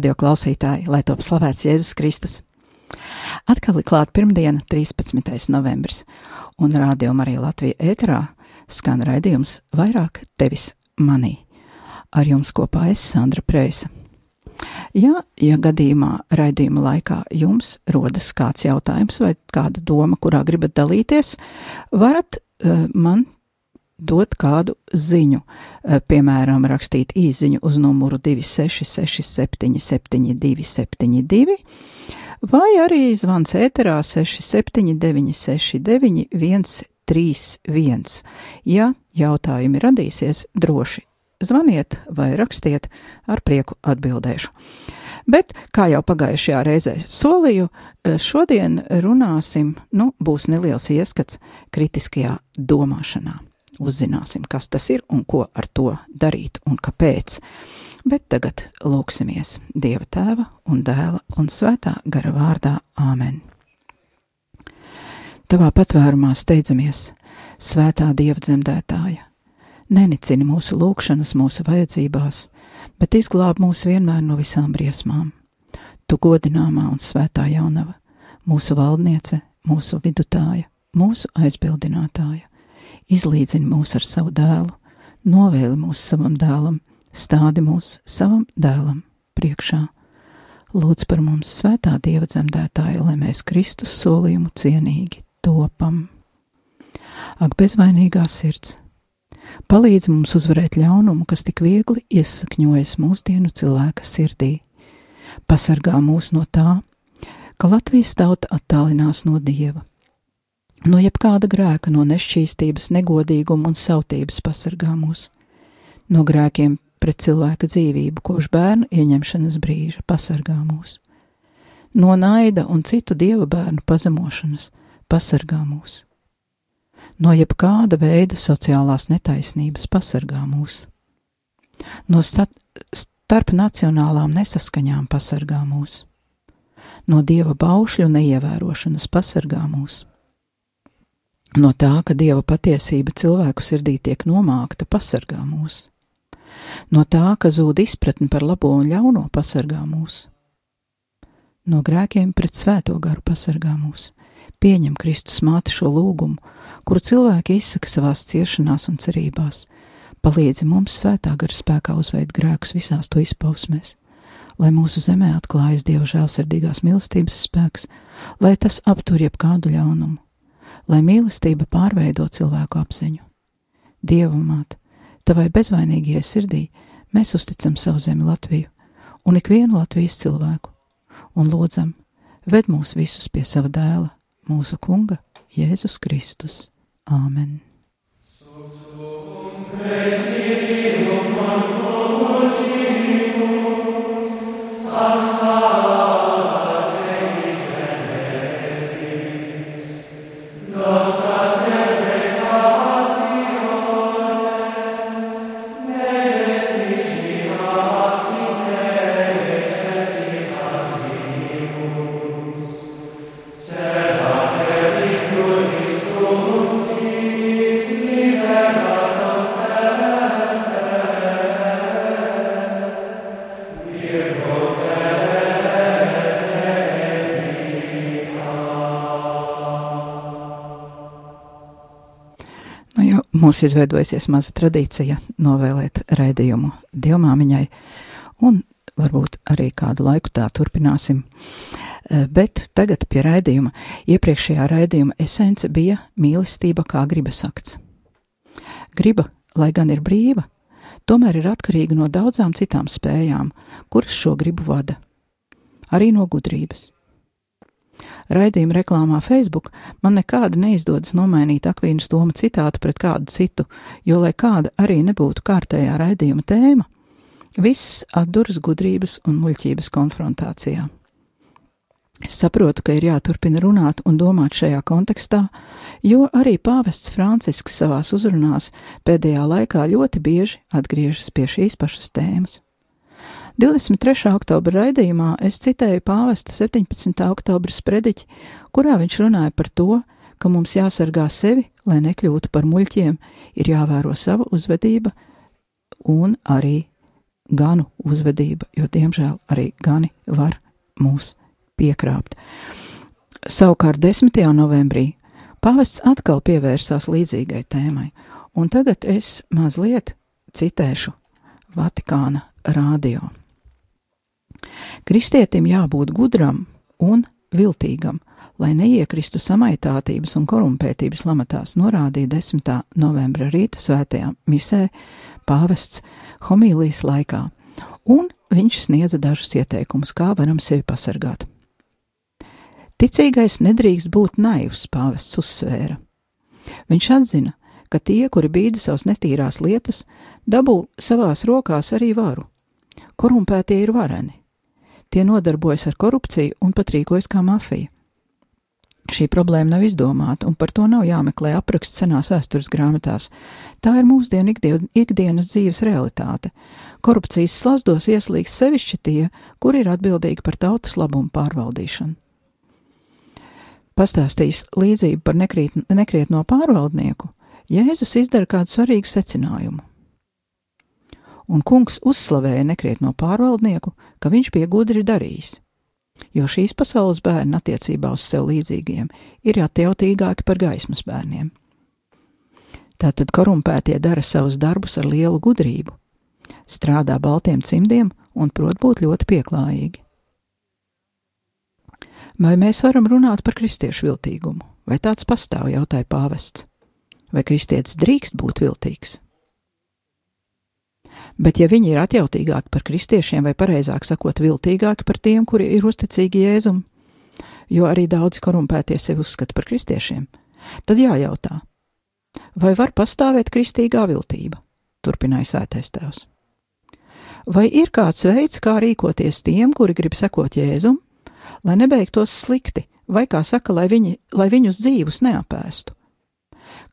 radioklausītāji, lai top slavēts Jēzus Kristus. Atkal ir klāta pirmdiena, 13. novembris, un radio Marija Latvija ēterā skan raidījums vairāk tevis manī. Ar jums kopā es Sandra Preisa. Ja, ja gadījumā raidījuma laikā jums rodas kāds jautājums vai kāda doma, kurā gribat dalīties, varat uh, man dot kādu ziņu, eh, piemēram, rakstīt īsiņu uz numuru 266-777272, vai arī zvans ēterā 67969131. Ja jautājumi radīsies, droši zvaniet vai rakstiet, ar prieku atbildēšu. Bet, kā jau pagājušajā reizē solīju, eh, šodien runāsim, nu, būs neliels ieskats kritiskajā domāšanā uzzināsim, kas tas ir un ko ar to darīt un kāpēc. Bet tagad lūksimies Dieva tēva un dēla un svētā gara vārdā Āmen. Tavā patvērumā steidzamies, svētā Dieva dzemdētāja. Nenicini mūsu lūgšanas, mūsu vajadzībās, bet izglāb mūs vienmēr no visām briesmām. Tu godināmā un svētā jaunava, mūsu valdniece, mūsu vidutāja, mūsu aizbildinātāja izlīdzini mūs ar savu dēlu, novēli mūs savam dēlam, stādi mūs savam dēlam priekšā. Lūdz par mums svētā dieva dzemdētāja, lai mēs Kristus solījumu cienīgi topam. Ak, bezvainīgā sirds! Palīdz mums uzvarēt ļaunumu, kas tik viegli iesakņojas mūsdienu cilvēka sirdī. Pasargā mūs no tā, ka Latvijas tauta attālinās no dieva No jebkāda grēka, no nešķīstības, negodīguma un sautības pasargā mūs. No grēkiem pret cilvēka dzīvību, kopš bērnu ieņemšanas brīža pasargā mūs. No naida un citu dieva bērnu pazemošanas pasargā mūs. No jebkāda veida sociālās netaisnības pasargā mūs. No starp nacionālām nesaskaņām pasargā mūs. No dieva baušļu neievērošanas pasargā mūs No tā, ka dieva patiesība cilvēku sirdī tiek nomākta, pasargā mūs. No tā, ka zūd izpratne par labo un ļauno, pasargā mūs. No grēkiem pret svēto garu pasargā mūs. Pieņem Kristus māti šo lūgumu, kuru cilvēki izsaka savās ciešanās un cerībās. Palīdzi mums svētā gara spēkā uzveikt grēkus visās to izpausmēs, lai mūsu zemē atklājas Dieva žēlsirdīgās mīlestības spēks, lai tas aptur jebkādu ļaunumu lai mīlestība pārveido cilvēku apziņu. Dieva māt, tavai bezvainīgajai sirdī mēs uzticam savu zemi Latviju un ikvienu Latvijas cilvēku, un lūdzam, ved mūs visus pie sava dēla, mūsu kunga, Jēzus Kristus. Āmen! Sancta mums izveidojusies maza tradīcija novēlēt raidījumu dievmāmiņai, un varbūt arī kādu laiku tā turpināsim. Eh, bet tagad pie raidījuma. Iepriekšējā raidījuma esence bija mīlestība kā gribas akts. Griba, lai gan ir brīva, tomēr ir atkarīga no daudzām citām spējām, kuras šo gribu vada. Arī no gudrības. Raidījuma reklāmā Facebook man nekāda neizdodas nomainīt Akvīnas Toma citātu pret kādu citu, jo, lai kāda arī nebūtu kārtējā raidījuma tēma, viss atduras gudrības un muļķības konfrontācijā. Es saprotu, ka ir jāturpina runāt un domāt šajā kontekstā, jo arī pāvests Francisks savās uzrunās pēdējā laikā ļoti bieži atgriežas pie šīs pašas tēmas. 23. oktobra raidījumā es citēju pāvesta 17. oktobra sprediķi, kurā viņš runāja par to, ka mums jāsargā sevi, lai nekļūtu par muļķiem, ir jāvēro sava uzvedība un arī ganu uzvedība, jo, diemžēl, arī gani var mūs piekrāpt. Savukārt 10. novembrī pāvests atkal pievērsās līdzīgai tēmai, un tagad es mazliet citēšu Vatikāna rādio. Kristietim jābūt gudram un viltīgam, lai neiekristu samaitātības un korumpētības lamatās, norādīja 10. novembra rīta svētajā misē pāvests homīlijas laikā, un viņš sniedza dažus ieteikumus, kā varam sevi pasargāt. Ticīgais nedrīkst būt naivs, pāvests uzsvēra. Viņš atzina, ka tie, kuri bīda savas netīrās lietas, dabū savās rokās arī varu. Korumpētie ir vareni. Tie nodarbojas ar korupciju un pat rīkojas kā mafija. Šī problēma nav izdomāta, un par to nav jāmeklē apraksts senās vēstures grāmatās. Tā ir mūsdienu ikdienas dzīves realitāte. Korupcijas slazdos ieslīgs sevišķi tie, kuri ir atbildīgi par tautas labumu pārvaldīšanu pastāstījis līdzību par nekrīt, nekrietno pārvaldnieku, Jēzus izdara kādu svarīgu secinājumu. Un kungs uzslavēja nekrietno pārvaldnieku, ka viņš bija gudri darījis, jo šīs pasaules bērni attiecībā uz sev līdzīgiem ir atjautīgāki par gaismas bērniem. Tātad korumpētie dara savus darbus ar lielu gudrību, strādā baltiem cimdiem un prot būt ļoti pieklājīgi. Vai mēs varam runāt par kristiešu viltīgumu? Vai tāds pastāv, jautāja pāvests? Vai kristietis drīkst būt viltīgs? Bet, ja viņi ir atjautīgāki par kristiešiem, vai pareizāk sakot, viltīgāki par tiem, kuri ir uzticīgi Jēzum, jo arī daudzi korumpētie sevi uzskata par kristiešiem, tad jājautā, vai var pastāvēt kristīgā viltība? Turpināja svētais tēvs. Vai ir kāds veids, kā rīkoties tiem, kuri grib sekot Jēzum, lai nebeigtos slikti, vai, kā saka, lai, viņi, lai viņus dzīvus neapēstu.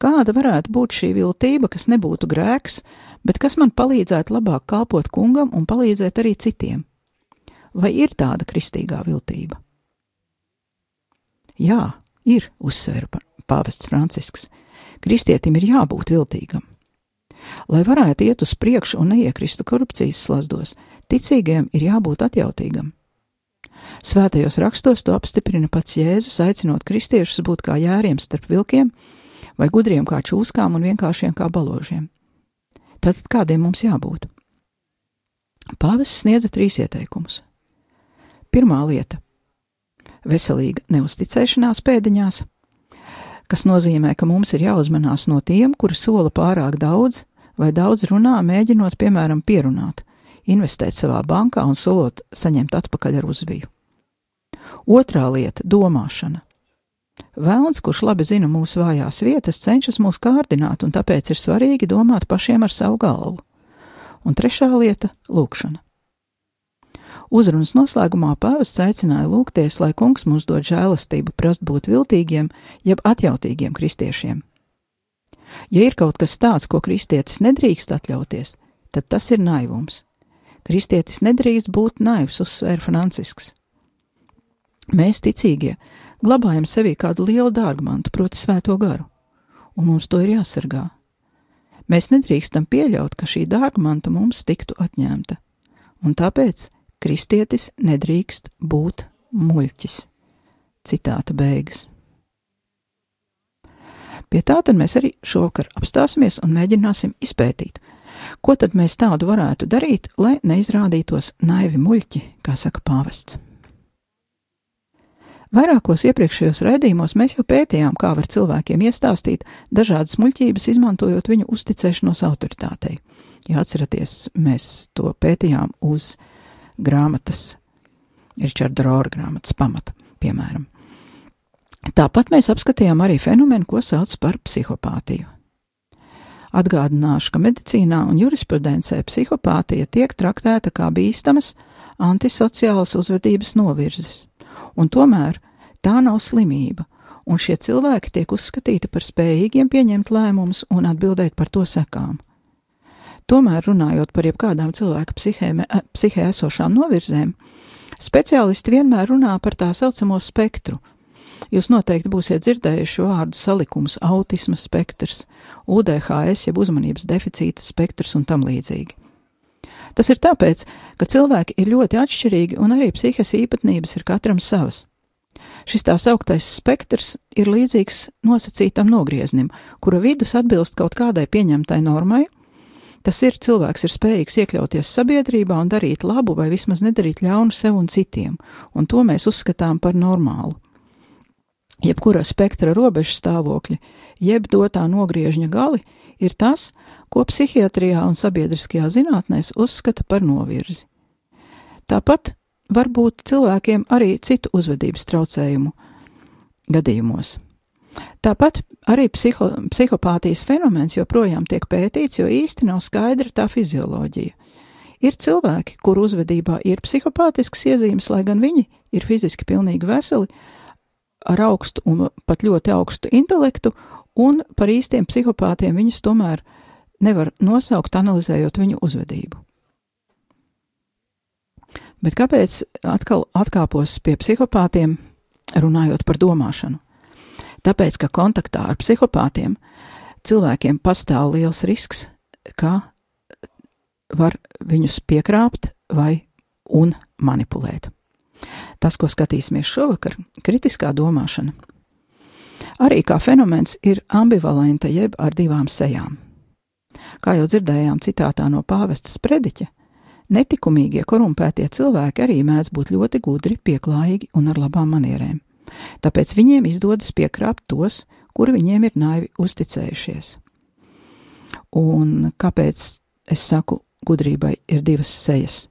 Kāda varētu būt šī viltība, kas nebūtu grēks, bet kas man palīdzētu labāk kalpot kungam un palīdzēt arī citiem? Vai ir tāda kristīgā viltība? Jā, ir, uzsvēra pāvests Francisks. Kristietim ir jābūt viltīgam. Lai varētu iet uz priekšu un neiekristu korupcijas slazdos, ticīgajam ir jābūt atjautīgam. Svētajos rakstos to apstiprina pats Jēzus, aicinot kristiešus būt kā jēriem starp vilkiem, vai gudriem kā čūskām un vienkāršiem kā baložiem. Tātad kādiem mums jābūt? Pāvests sniedza trīs ieteikumus. Pirmā lieta - veselīga neusticēšanās pēdiņās, kas nozīmē, ka mums ir jāuzmanās no tiem, kuri sola pārāk daudz vai daudz runā, mēģinot, piemēram, pierunāt, investēt savā bankā un solot saņemt atpakaļ ar uzviju. Otrā lieta - domāšana. Vēlns, kurš labi zina mūsu vājās vietas, cenšas mūs kārdināt, un tāpēc ir svarīgi domāt pašiem ar savu galvu. Un trešā lieta - lūkšana. Uzrunas noslēgumā pāvests aicināja lūgties, lai kungs mums dod žēlastību, prast būt viltīgiem, jeb atjautīgiem kristiešiem. Ja ir kaut kas tāds, ko kristietis nedrīkst atļauties, tad tas ir naivums. Kristietis nedrīkst būt naivs, uzsvēra Francisks. Mēs, ticīgie, glabājam sevī kādu lielu dārgmantu, proti, svēto garu, un mums to ir jāsargā. Mēs nedrīkstam pieļaut, ka šī dārgmanta mums tiktu atņemta, un tāpēc kristietis nedrīkst būt muļķis. Citāta beigas. Pie tā tad mēs arī šovakar apstāsimies un mēģināsim izpētīt, ko tad mēs tādu varētu darīt, lai neizrādītos naivi muļķi, kā saka pāvests. Vairākos iepriekšējos raidījumos mēs jau pētījām, kā var cilvēkiem iestāstīt dažādas muļķības, izmantojot viņu uzticēšanos autoritātei. Ja atceraties, mēs to pētījām uz grāmatas, Richarda Rora grāmatas pamata, piemēram. Tāpat mēs apskatījām arī fenomenu, ko sauc par psihopātiju. Atgādināšu, ka medicīnā un jurisprudencē psihopātija tiek traktēta kā bīstamas antisociālas uzvedības novirzes, un tomēr tā nav slimība, un šie cilvēki tiek uzskatīti par spējīgiem pieņemt lēmumus un atbildēt par to sekām. Tomēr, runājot par jebkādām cilvēka psihē, psihē esošām novirzēm, speciālisti vienmēr runā par tā saucamo spektru. Jūs noteikti būsiet dzirdējuši vārdu salikums, autisma spektrs, UDHS, jeb uzmanības deficīta spektrs un tam līdzīgi. Tas ir tāpēc, ka cilvēki ir ļoti atšķirīgi un arī psihes īpatnības ir katram savas. Šis tā sauktais spektrs ir līdzīgs nosacītam nogrieznim, kura vidus atbilst kaut kādai pieņemtai normai. Tas ir cilvēks ir spējīgs iekļauties sabiedrībā un darīt labu vai vismaz nedarīt ļaunu sev un citiem, un to mēs uzskatām par normālu. Jebkura spektra robežu stāvokļi, jeb dotā nogriežņa gali, ir tas, ko psihiatrijā un sabiedriskajā zinātnēs uzskata par novirzi. Tāpat var būt cilvēkiem arī citu uzvedības traucējumu gadījumos. Tāpat arī psiho, psihopātijas fenomens joprojām tiek pētīts, jo īsti nav skaidra tā fizioloģija. Ir cilvēki, kuru uzvedībā ir psihopātisks iezīmes, lai gan viņi ir fiziski pilnīgi veseli, ar augstu un pat ļoti augstu intelektu, un par īstiem psihopātiem viņus tomēr nevar nosaukt, analizējot viņu uzvedību. Bet kāpēc atkal atkāpos pie psihopātiem, runājot par domāšanu? Tāpēc, ka kontaktā ar psihopātiem cilvēkiem pastāv liels risks, ka var viņus piekrāpt vai un manipulēt. Tas, ko skatīsimies šovakar, kritiskā domāšana, arī kā fenomens ir ambivalenta jeb ar divām sejām. Kā jau dzirdējām citātā no pāvesta sprediķa, Netikumīgie, korumpētie cilvēki arī mēdz būt ļoti gudri, pieklājīgi un ar labām manierēm. Tāpēc viņiem izdodas piekrāpt tos, kuri viņiem ir naivi uzticējušies. Un kāpēc es saku, gudrībai ir divas sejas?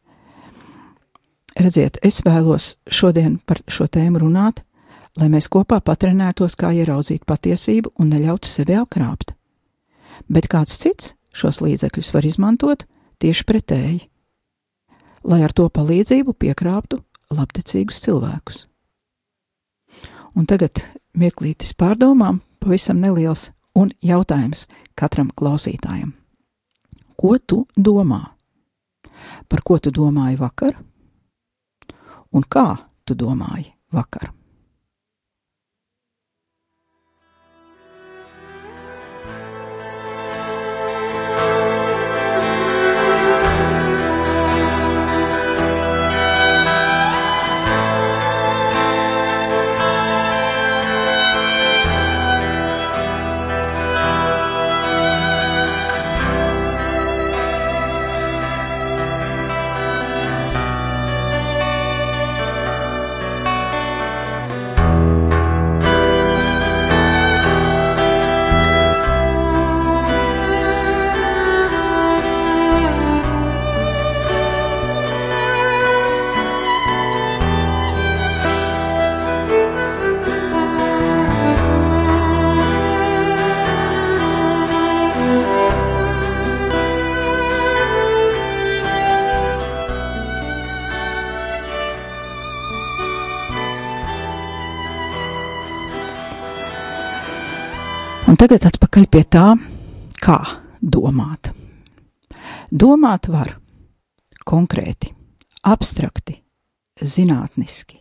Redziet, es vēlos šodien par šo tēmu runāt, lai mēs kopā patrenētos, kā ieraudzīt patiesību un neļautu sevi apkrāpt. Bet kāds cits šos līdzekļus var izmantot tieši pretēji lai ar to palīdzību piekrāptu labticīgus cilvēkus. Un tagad mirklītis pārdomām, pavisam neliels un jautājums katram klausītājam. Ko tu domā? Par ko tu domāji vakar? Un kā tu domāji vakar? Tagad atpakaļ pie tā, kā domāt. Domāt var konkrēti, abstrakti, zinātniski,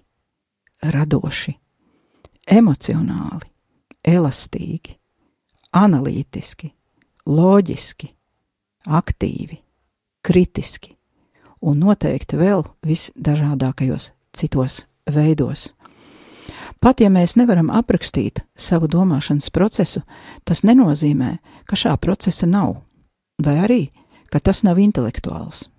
radoši, emocionāli, elastīgi, analītiski, loģiski, aktīvi, kritiski un noteikti vēl visdažādākajos citos veidos. Pat ja mēs nevaram aprakstīt savu domāšanas procesu, tas nenozīmē, ka šā procesa nav, vai arī, ka tas nav intelektuāls.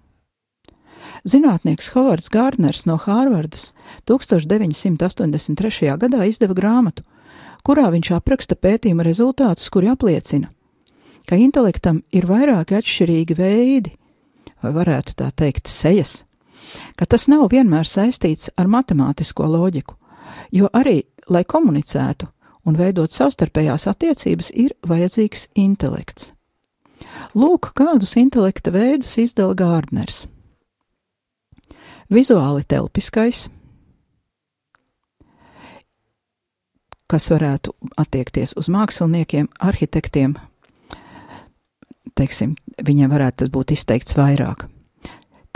Zinātnieks Hovards Gārners no Hārvardas 1983. gadā izdeva grāmatu, kurā viņš apraksta pētījuma rezultātus, kuri apliecina, ka intelektam ir vairāki atšķirīgi veidi, vai varētu tā teikt, sejas, ka tas nav vienmēr saistīts ar matemātisko loģiku, Jo arī, lai komunicētu un veidot savstarpējās attiecības, ir vajadzīgs intelekts. Lūk, kādus intelekta veidus izdala Gārdners. Vizuāli telpiskais, kas varētu attiekties uz māksliniekiem, arhitektiem, teiksim, viņiem varētu tas būt izteikts vairāk.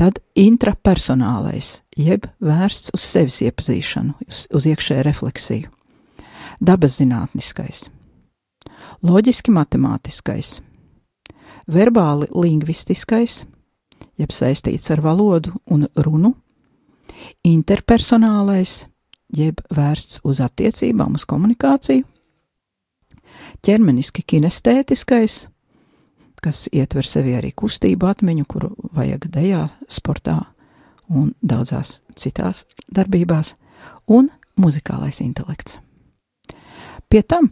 Tad intrapersonālais, jeb vērsts uz sevis iepazīšanu, uz, uz iekšēju refleksiju. Dabas zinātniskais, loģiski matemātiskais, verbāli lingvistiskais, jeb saistīts ar valodu un runu, interpersonālais, jeb vērsts uz attiecībām, uz komunikāciju, ķermeniski kinestētiskais, kas ietver sevi arī kustību atmiņu, kuru vajag dejā, sportā un daudzās citās darbībās, un muzikālais intelekts. Pie tam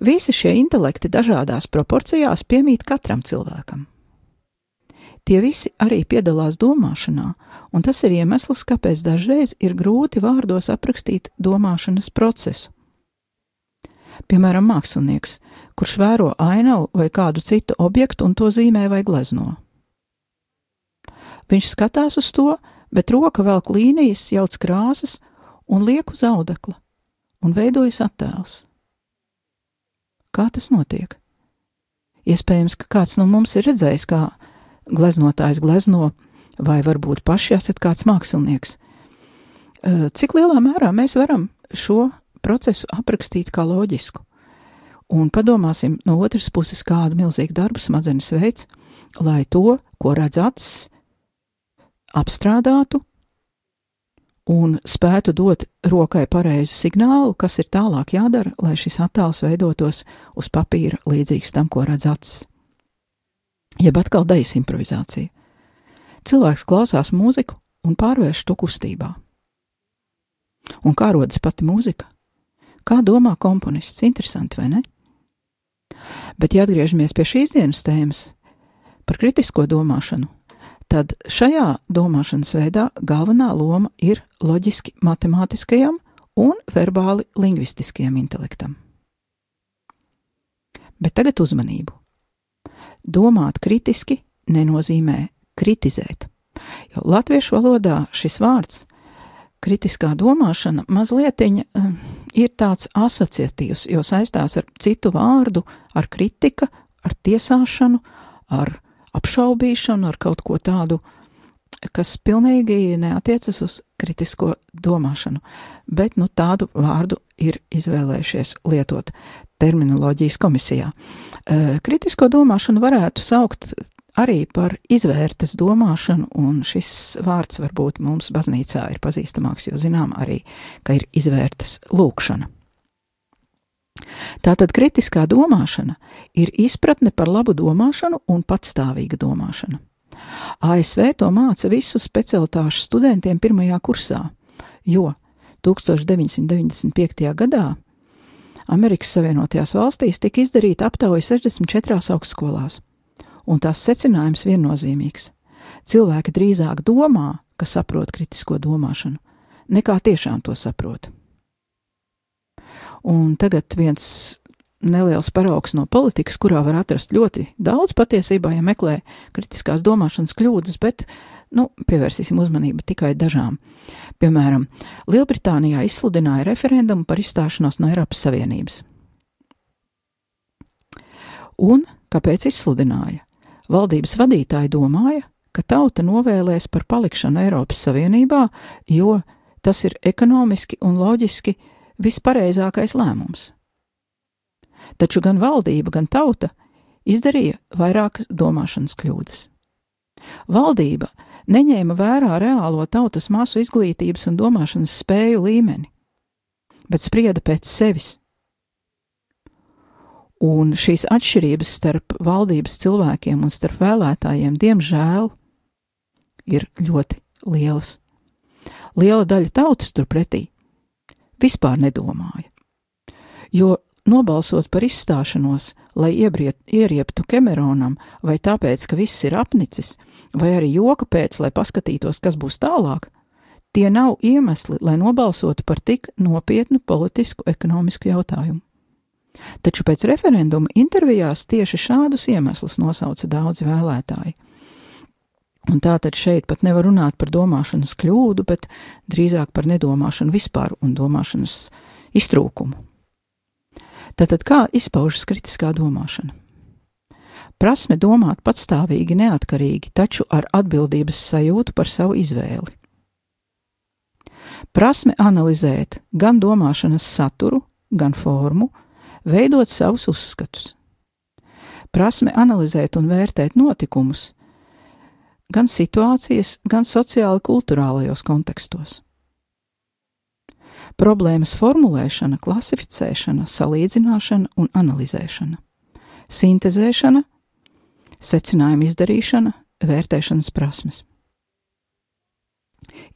visi šie intelekti dažādās proporcijās piemīt katram cilvēkam. Tie visi arī piedalās domāšanā, un tas ir iemesls, kāpēc dažreiz ir grūti vārdos aprakstīt domāšanas procesu. Piemēram, mākslinieks, kurš vēro ainavu vai kādu citu objektu un to zīmē vai glezno. Viņš skatās uz to, bet roka velk līnijas, jauc krāsas un liek uz audekla, un veidojas attēls. Kā tas notiek? Iespējams, ka kāds no mums ir redzējis, kā gleznotājs glezno, vai varbūt paši esat kāds mākslinieks. Cik lielā mērā mēs varam šo procesu aprakstīt kā loģisku? Un padomāsim no otras puses, kādu milzīgu darbu smadzenes veids, lai to, ko redz acis, apstrādātu un spētu dot rokai pareizu signālu, kas ir tālāk jādara, lai šis attēls veidotos uz papīra līdzīgs tam, ko redz acis jeb atkal dejas improvizācija. Cilvēks klausās mūziku un pārvērš to kustībā. Un kā rodas pati mūzika? Kā domā komponists? Interesanti, vai ne? Bet, ja atgriežamies pie šīs dienas tēmas par kritisko domāšanu, tad šajā domāšanas veidā galvenā loma ir loģiski matemātiskajam un verbāli lingvistiskajam intelektam. Bet tagad uzmanību! domāt kritiski nenozīmē kritizēt. Jo latviešu valodā šis vārds, kritiskā domāšana, mazliet uh, ir tāds asociatīvs, jo saistās ar citu vārdu, ar kritika, ar tiesāšanu, ar apšaubīšanu, ar kaut ko tādu, kas pilnīgi neatiecas uz kritisko domāšanu. Bet nu, tādu vārdu ir izvēlējušies lietot terminoloģijas komisijā. Kritisko domāšanu varētu saukt arī par izvērtes domāšanu, un šis vārds varbūt mums baznīcā ir pazīstamāks, jo zinām arī, ka ir izvērtes lūkšana. Tātad kritiskā domāšana ir izpratne par labu domāšanu un patstāvīga domāšana. ASV to māca visu specialitāšu studentiem pirmajā kursā, jo 1995. gadā Amerikas Savienotajās valstīs tika izdarīta aptauja 64 augstskolās, un tās secinājums viennozīmīgs. Cilvēki drīzāk domā, ka saprot kritisko domāšanu, nekā tiešām to saprot. Un tagad viens neliels paraugs no politikas, kurā var atrast ļoti daudz patiesībā, ja meklē kritiskās domāšanas kļūdas, bet nu, pievērsīsim uzmanību tikai dažām. Piemēram, Lielbritānijā izsludināja referendumu par izstāšanos no Eiropas Savienības. Un kāpēc izsludināja? Valdības vadītāji domāja, ka tauta novēlēs par palikšanu Eiropas Savienībā, jo tas ir ekonomiski un loģiski vispareizākais lēmums. Taču gan valdība, gan tauta izdarīja vairākas domāšanas kļūdas. Valdība neņēma vērā reālo tautas masu izglītības un domāšanas spēju līmeni, bet sprieda pēc sevis. Un šīs atšķirības starp valdības cilvēkiem un starp vēlētājiem, diemžēl, ir ļoti lielas. Liela daļa tautas turpretī vispār nedomāja, jo nobalsot par izstāšanos, lai iebriet, ierieptu Kemeronam, vai tāpēc, ka viss ir apnicis, vai arī joka pēc, lai paskatītos, kas būs tālāk, tie nav iemesli, lai nobalsotu par tik nopietnu politisku, ekonomisku jautājumu. Taču pēc referenduma intervijās tieši šādus iemeslus nosauca daudzi vēlētāji. Un tā tad šeit pat nevar runāt par domāšanas kļūdu, bet drīzāk par nedomāšanu vispār un domāšanas iztrūkumu. Tātad kā izpaužas kritiskā domāšana? Prasme domāt patstāvīgi, neatkarīgi, taču ar atbildības sajūtu par savu izvēli. Prasme analizēt gan domāšanas saturu, gan formu, veidot savus uzskatus. Prasme analizēt un vērtēt notikumus, gan situācijas, gan sociāli kulturālajos kontekstos. Problēmas formulēšana, klasificēšana, salīdzināšana un analizēšana, sintēzēšana, secinājuma izdarīšana, vērtēšanas prasmes.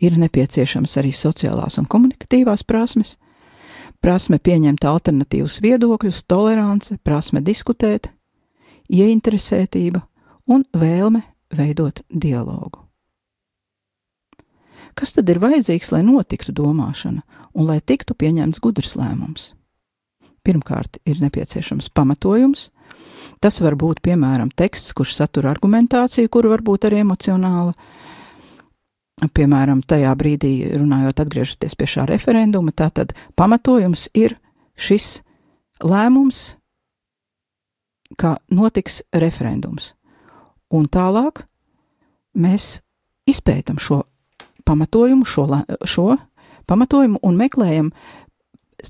Ir nepieciešamas arī sociālās un komunikatīvās prasmes, prasme pieņemt alternatīvus viedokļus, tolerance, prasme diskutēt, ieinteresētība un vēlme veidot dialogu. Kas tad ir vajadzīgs, lai notiktu domāšana un lai tiktu pieņemts gudrs lēmums? Pirmkārt, ir nepieciešams pamatojums. Tas var būt piemēram teksts, kurš satur argumentāciju, kura var būt arī emocionāla, piemēram, tajā brīdī, runājot, atgriežoties pie šā referenduma, tātad pamatojums ir šis lēmums, ka notiks referendums. Un tālāk mēs izpētam šo pamatojumu, šo, šo pamatojumu un meklējam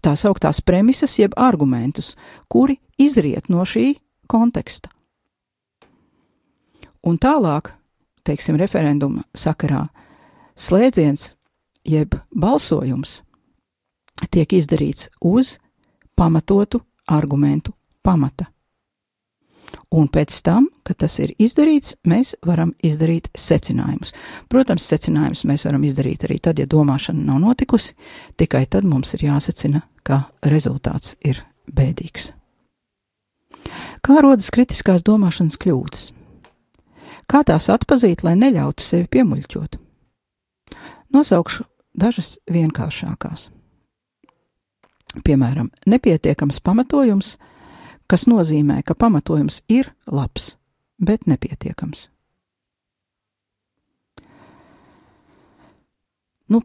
tā sauktās premises, jeb argumentus, kuri izriet no šī konteksta. Un tālāk, teiksim, referenduma sakarā, slēdziens jeb balsojums tiek izdarīts uz pamatotu argumentu pamata. Un pēc tam, kad tas ir izdarīts, mēs varam izdarīt secinājumus. Protams, secinājumus mēs varam izdarīt arī tad, ja domāšana nav notikusi, tikai tad mums ir jāsacina, ka rezultāts ir bēdīgs. Kā rodas kritiskās domāšanas kļūdas? Kā tās atpazīt, lai neļautu sevi piemuļķot? Nosaukšu dažas vienkāršākās. Piemēram, nepietiekams pamatojums, kas nozīmē, ka pamatojums ir labs, bet nepietiekams. Nu,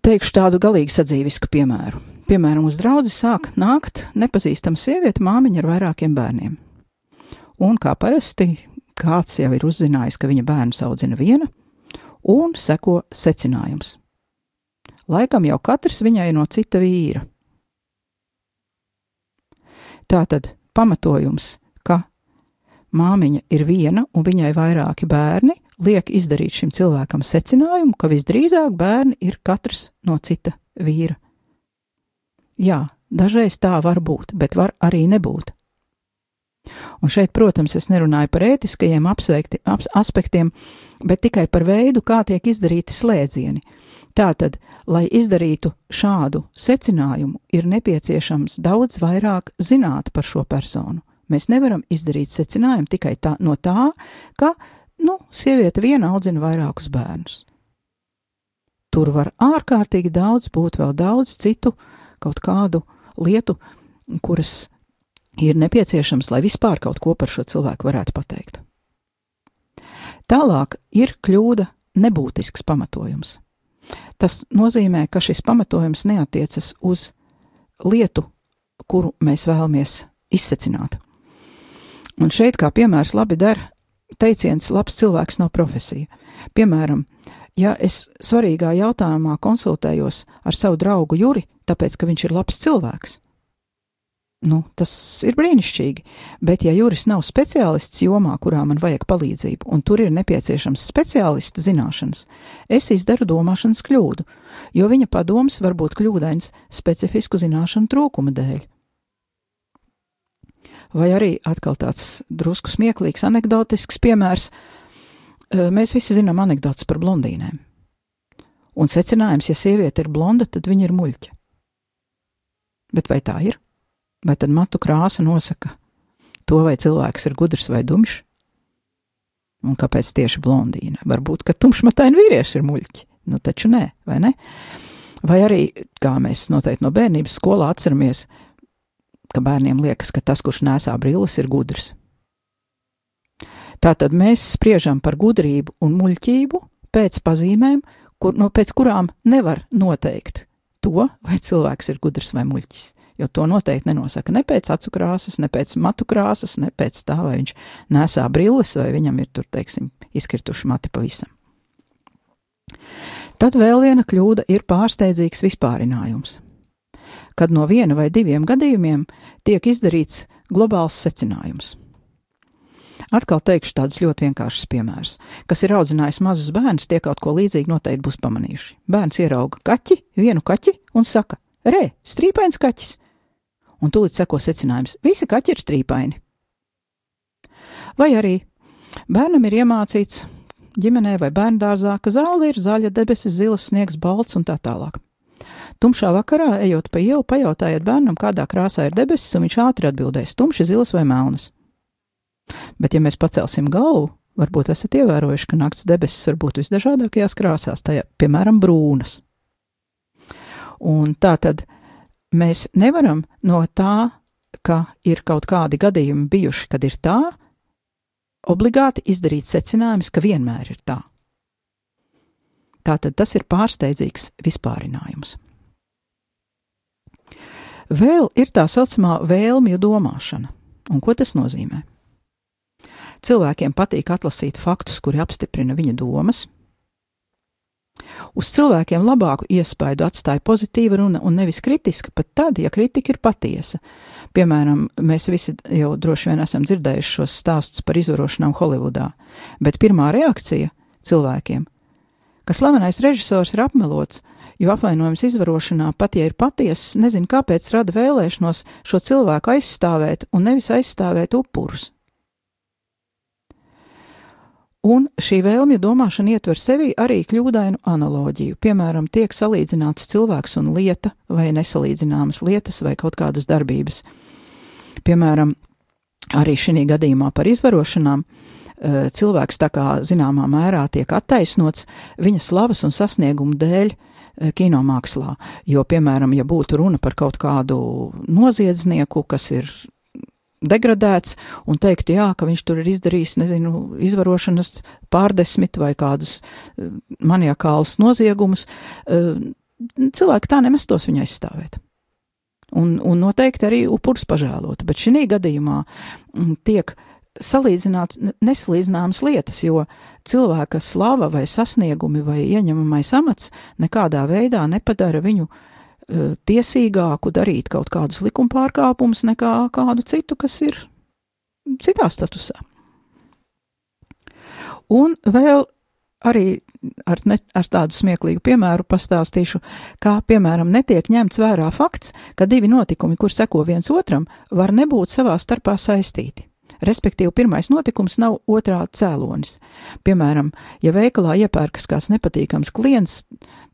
teikšu tādu galīgi sadzīvisku piemēru. Piemēram, uz draugu sāk nākt nepazīstama sieviete, māmiņa ar vairākiem bērniem. Un kā parasti, kāds jau ir uzzinājis, ka viņa bērnu audzina viena, un seko secinājums. Laikam jau katrs viņai no cita vīra. Tātad pamatojums, ka māmiņa ir viena un viņai vairāki bērni, liek izdarīt šim cilvēkam secinājumu, ka visdrīzāk bērni ir katrs no cita vīra. Jā, dažreiz tā var būt, bet var arī nebūt. Un šeit, protams, es nerunāju par ētiskajiem apsveikti, ap, aspektiem, bet tikai par veidu, kā tiek izdarīti slēdzieni. Tātad, lai izdarītu šādu secinājumu, ir nepieciešams daudz vairāk zināt par šo personu. Mēs nevaram izdarīt secinājumu tikai tā, no tā, ka, nu, sieviete viena audzina vairākus bērnus. Tur var ārkārtīgi daudz būt vēl daudz citu kaut kādu lietu, kuras ir nepieciešams, lai vispār kaut ko par šo cilvēku varētu pateikt. Tālāk ir kļūda nebūtisks pamatojums. Tas nozīmē, ka šis pamatojums neatiecas uz lietu, kuru mēs vēlamies izsecināt. Un šeit, kā piemērs, labi der teiciens, labs cilvēks nav profesija. Piemēram, ja es svarīgā jautājumā konsultējos ar savu draugu Juri, tāpēc, ka viņš ir labs cilvēks, Nu, tas ir brīnišķīgi, bet ja Juris nav speciālists jomā, kurā man vajag palīdzību, un tur ir nepieciešams speciālista zināšanas, es izdaru domāšanas kļūdu, jo viņa padoms var būt kļūdains specifisku zināšanu trūkuma dēļ. Vai arī atkal tāds drusku smieklīgs, anekdotisks piemērs. Mēs visi zinām anekdotus par blondīnēm. Un secinājums, ja sieviete ir blonda, tad viņa ir muļķa. Bet vai tā ir? Vai tad matu krāsa nosaka to, vai cilvēks ir gudrs vai dumjš? Un kāpēc tieši blondīna? Varbūt, ka tumšmataini vīrieši ir muļķi. Nu, taču nē, vai ne? Vai arī, kā mēs noteikti no bērnības skolā atceramies, ka bērniem liekas, ka tas, kurš nesā brilles, ir gudrs. Tātad mēs spriežam par gudrību un muļķību pēc pazīmēm, kur, no pēc kurām nevar noteikt to, vai cilvēks ir gudrs vai muļķis. Jo to noteikti nenosaka ne pēc acu krāsas, ne pēc matu krāsas, ne pēc tā, vai viņš nesā brilles, vai viņam ir tur, teiksim, izkrituši mati pavisam. Tad vēl viena kļūda ir pārsteidzīgs vispārinājums, kad no viena vai diviem gadījumiem tiek izdarīts globāls secinājums. Atkal teikšu tādus ļoti vienkāršus piemērus. Kas ir audzinājis mazus bērnus, tie kaut ko līdzīgu noteikti būs pamanījuši. Bērns ierauga kaķi, vienu kaķi un saka: Re, strīpains kaķis! Un tūlīt seko secinājums: visi kaķi ir strīpaini. Vai arī bērnam ir iemācīts ģimenē vai bērngārzā, ka zāle ir zaļa, debesis zilas, sniegs balts un tā tālāk. Tumšā vakarā, ejot pa ielu, pajautājiet bērnam, kādā krāsā ir debesis, un viņš ātri atbildēs: tumši zilas vai melnas. Bet, ja mēs pacelsim galvu, varbūt esat ievērojuši, ka nakts debesis var būt visdažādākajās krāsās, tajā, piemēram, brūnas. Un tā tad mēs nevaram no tā, ka ir kaut kādi gadījumi bijuši, kad ir tā, obligāti izdarīt secinājumus, ka vienmēr ir tā. Tātad tas ir pārsteidzīgs vispārinājums. Vēl ir tā saucamā vēlmju domāšana. Un ko tas nozīmē? Cilvēkiem patīk atlasīt faktus, kuri apstiprina viņa domas. Uz cilvēkiem labāku iespaidu atstāja pozitīva runa un nevis kritiska, pat tad, ja kritika ir patiesa. Piemēram, mēs visi jau droši vien esam dzirdējuši šos stāstus par izvarošanām Holivudā, bet pirmā reakcija cilvēkiem, ka slavenais režisors ir apmelots, jo apvainojums izvarošanā, pat ja ir patiesas, nezinu, kāpēc rada vēlēšanos šo cilvēku aizstāvēt un nevis aizstāvēt upurus. Un šī vēlmju domāšana ietver sevī arī kļūdainu analoģiju. Piemēram, tiek salīdzināts cilvēks un lieta, vai nesalīdzināmas lietas, vai kaut kādas darbības. Piemēram, arī šī gadījumā par izvarošanām eh, cilvēks tā kā zināmā mērā tiek attaisnots viņa slavas un sasniegumu dēļ eh, kinomākslā. Jo, piemēram, ja būtu runa par kaut kādu noziedznieku, kas ir degradēts un teikt, jā, ka viņš tur ir izdarījis, nezinu, izvarošanas pārdesmit vai kādus eh, maniakālus noziegumus, eh, cilvēki tā nemestos viņu aizstāvēt. Un, un noteikti arī upurs pažēlot, bet šī gadījumā mm, tiek salīdzināts nesalīdzināmas lietas, jo cilvēka slava vai sasniegumi vai ieņemamais amats nekādā veidā nepadara viņu uh, tiesīgāku darīt kaut kādus likuma pārkāpumus nekā kādu citu, kas ir citā statusā. Un vēl arī ar, ne, ar tādu smieklīgu piemēru pastāstīšu, kā piemēram netiek ņemts vērā fakts, ka divi notikumi, kur seko viens otram, var nebūt savā starpā saistīti. Respektīvi, pirmais notikums nav otrā cēlonis. Piemēram, ja veikalā iepērkas kāds nepatīkams klients,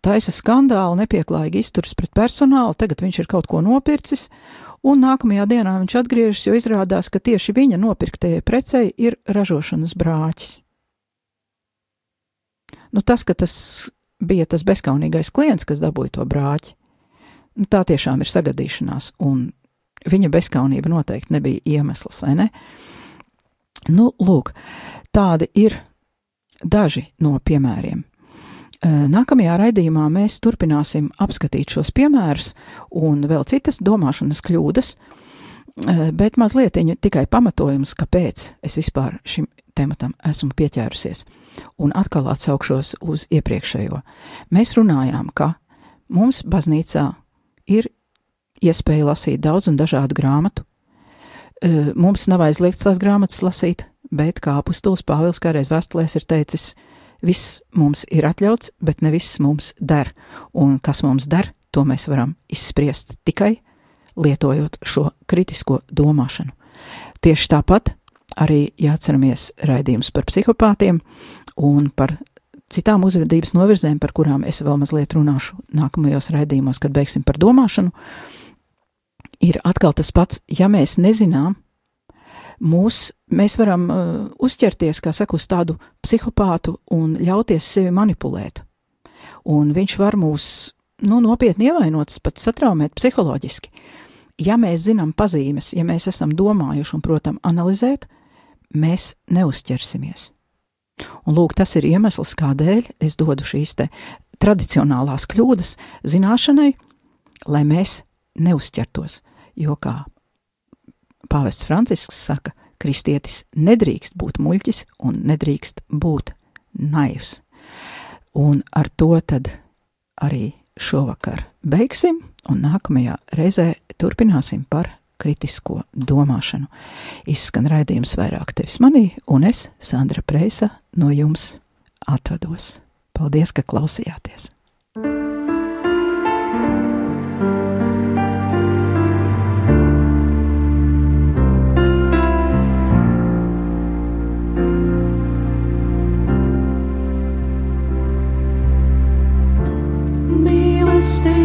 taisa skandālu, nepieklājīgi izturas pret personālu, tagad viņš ir kaut ko nopircis, un nākamajā dienā viņš atgriežas, jo izrādās, ka tieši viņa nopirktajai precei ir ražošanas brāķis. Nu, tas, ka tas bija tas bezskaunīgais klients, kas dabūja to brāķi, nu, tā tiešām ir sagadīšanās, un viņa bezskaunība noteikti nebija iemesls, vai ne? Nu, lūk, tādi ir daži no piemēriem. Nākamajā raidījumā mēs turpināsim apskatīt šos piemērus un vēl citas domāšanas kļūdas, bet mazliet tikai pamatojums, kāpēc es vispār šim tematam esmu pieķērusies. Un atkal atsaukšos uz iepriekšējo. Mēs runājām, ka mums baznīcā ir iespēja lasīt daudz un dažādu grāmatu. Mums nav aizliegts tās grāmatas lasīt, bet kā apustulis Pāvils kādreiz vēstulēs ir teicis, viss mums ir atļauts, bet ne viss mums der, un kas mums der, to mēs varam izspriest tikai lietojot šo kritisko domāšanu. Tieši tāpat arī jāatceramies raidījums par psihopātiem un par citām uzvedības novirzēm, par kurām es vēl mazliet runāšu nākamajos raidījumos, kad beigsim par domāšanu, ir atkal tas pats, ja mēs nezinām, mūs, mēs varam uh, uzķerties, kā saka, uz tādu psihopātu un ļauties sevi manipulēt. un viņš var mūs nu, nopietni ievainot, pat satraumēt psiholoģiski. Ja mēs zinām pazīmes, ja mēs esam domājuši un, protams, analizēt, mēs neuzķersimies. Un lūk, tas ir iemesls, kādēļ es dodu šīs te tradicionālās kļūdas zināšanai, lai mēs neuzķertos. Jo, kā pāvests Francisks saka, kristietis nedrīkst būt muļķis un nedrīkst būt naivs. Un ar to tad arī šovakar beigsim, un nākamajā reizē turpināsim par kritisko domāšanu. Izskan raidījums vairāk tevis manī, un es, Sandra Preisa, no jums atvados. Paldies, ka klausījāties! Mīlestības vēl.